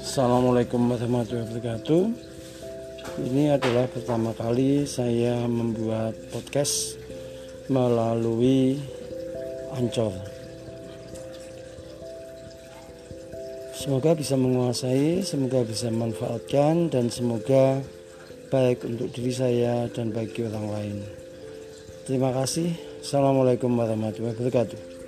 Assalamualaikum warahmatullahi wabarakatuh. Ini adalah pertama kali saya membuat podcast melalui Ancol Semoga bisa menguasai, semoga bisa manfaatkan dan semoga baik untuk diri saya dan bagi orang lain. Terima kasih. Assalamualaikum warahmatullahi wabarakatuh.